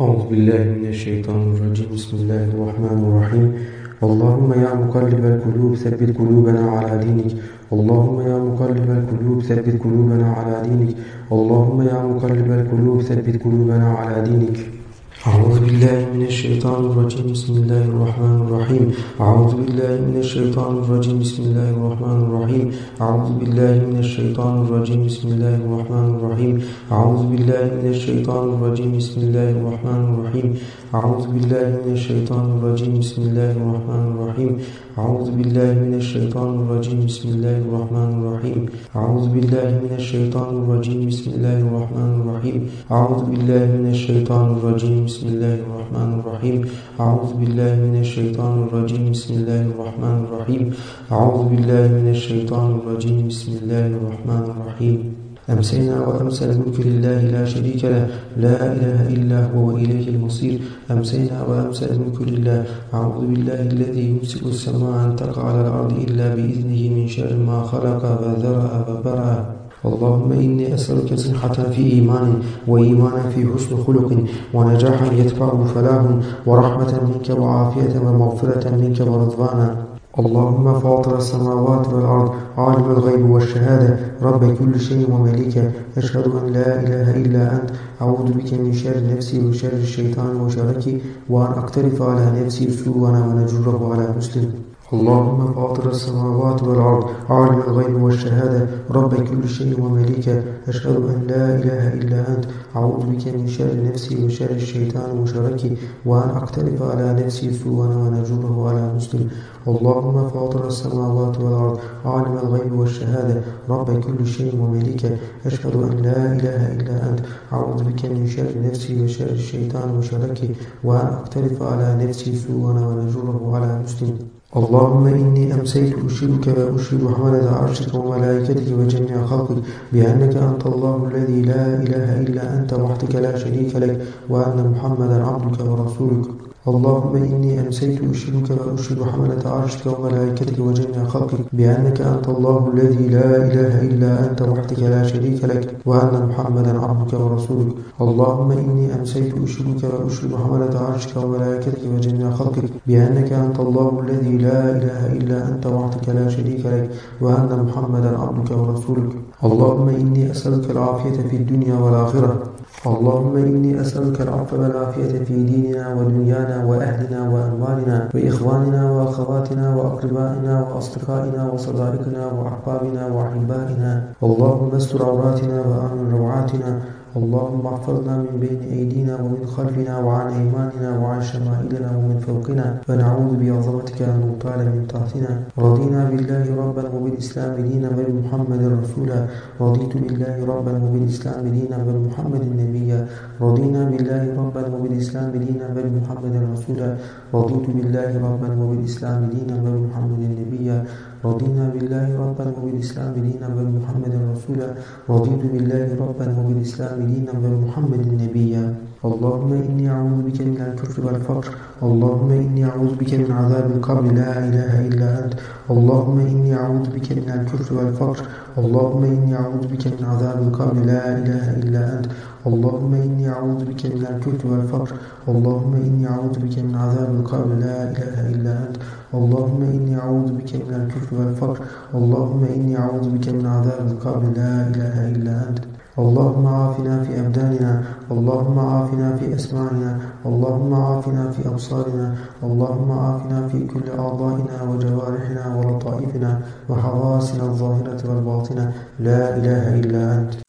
أعوذ بالله من الشيطان الرجيم. بسم الله الرحمن الرحيم. اللهم يا مقلب القلوب ثبت قلوبنا على دينك. اللهم يا مقلب القلوب ثبت قلوبنا على دينك. اللهم يا مقلب القلوب ثبت قلوبنا على دينك. أعوذ بالله من الشيطان الرجيم. بسم الله الرحمن الرحيم. أعوذ بالله من الشيطان الرجيم. بسم الله الرحمن الرحيم. أعوذ بالله من الشيطان الرجيم. بسم الله الرحمن الرحيم. أعوذ بالله من الشيطان الرجيم. بسم الله الرحمن الرحيم. أعوذ بالله من الشيطان الرجيم. بسم الله الرحمن الرحيم. أعوذ بالله من الشيطان الرجيم. بسم الله الرحمن الرحيم. أعوذ بالله من الشيطان الرجيم. بسم الله الرحمن الرحيم. أعوذ بالله من الشيطان الرجيم. بسم الله الرحمن الرحيم أعوذ بالله من الشيطان الرجيم بسم الله الرحمن الرحيم أعوذ بالله من الشيطان الرجيم بسم الله الرحمن الرحيم أمسينا وأمسى الملك لله لا شريك له لا إله إلا هو وإليه المصير أمسينا وأمسى الملك لله أعوذ بالله الذي يمسك السماء أن تقع على الأرض إلا بإذنه من شر ما خلق وذرأ وبرأ اللهم إني أسألك صحة في إيمان وإيمانا في حسن خلق ونجاحا يتبعه فلاح ورحمة منك وعافية ومغفرة منك ورضوانا. اللهم فاطر السماوات والأرض عالم الغيب والشهادة. رب كل شيء ومليكه أشهد أن لا إله إلا أنت. أعوذ بك من شر نفسي وشر الشيطان وشركي وأن أقترف على نفسي سوءا ونجره على مسلم. اللهم فاطر السماوات والأرض عالم الغيب والشهادة رب كل شيء ومليكه أشهد أن لا إله إلا أنت أعوذ بك من شر نفسي وشر الشيطان وشركي وأن أقترف على نفسي سوءا ونجره على مسلم. اللهم فاطر السماوات والأرض عالم الغيب والشهادة رب كل شيء ومليكه أشهد أن لا إله إلا أنت أعوذ بك من شر نفسي وشر الشيطان وشركي وأن أقترف على نفسي سوءا ونجره على مسلم. اللهم إني أمسيت أشهدك وأشهد حملة عرشك وملائكتك وجميع خلقك بأنك أنت الله الذي لا إله إلا أنت وحدك لا شريك لك وأن محمدا عبدك ورسولك. اللهم إني أمسيت أشهدك وأشهد حملة عرشك وملائكتك وجميع خلقك بأنك أنت الله الذي لا إله إلا أنت وحدك لا شريك لك وأن محمدا عبدك ورسولك. اللهم إني أمسيت أشهدك وأشهد حملة عرشك وملائكتك وجميع خلقك بأنك أنت الله الذي لا إله إلا أنت وحدك لا شريك لك وأن محمدا عبدك ورسولك. اللهم إني أسألك العافية في الدنيا والآخرة. اللهم إني أسألك العفو والعافية في ديننا ودنيانا وأهلنا وأموالنا وإخواننا وأخواتنا وأقربائنا وأصدقائنا وصدائقنا وأحبابنا وأحبائنا. اللهم استر عوراتنا وآمن روعاتنا. اللهم احفظنا من بين أيدينا ومن خلفنا وعن أيماننا وعن شمائلنا ومن فوقنا. ونعوذ بعظمتك أن نطال من تحتنا. رضينا بالله ربا وبالإسلام دينا وبمحمد رسولا رضيت بالله ربا وبالإسلام دينا وبمحمد نبيا رضينا بالله ربا وبالإسلام دينا وبمحمد رسولا رضيت بالله ربا وبالإسلام دينا وبمحمد نبيا رضينا بالله ربا وبالإسلام دينا وبمحمد رسولا رضيت بالله ربا وبالإسلام دينا وبمحمد نبيا اللهم إني أعوذ بك من الكفر والفقر اللهم إني أعوذ بك من عذاب القبر لا إله إلا أنت اللهم إني أعوذ بك من الكفر والفقر اللهم إني أعوذ بك من عذاب القبر لا إله إلا أنت اللهم إني أعوذ بك من الكفر والفقر اللهم إني أعوذ بك من عذاب القبر لا إله إلا أنت اللهم إني أعوذ بك من الكفر والفقر اللهم إني أعوذ بك من عذاب القبر لا إله إلا أنت اللهم عافنا في أبداننا اللهم عافنا في أسماعنا اللهم عافنا في أبصارنا اللهم عافنا في كل أعضائنا وجوارحنا ولطائفنا وحواسنا الظاهرة والباطنة. لا إله إلا أنت.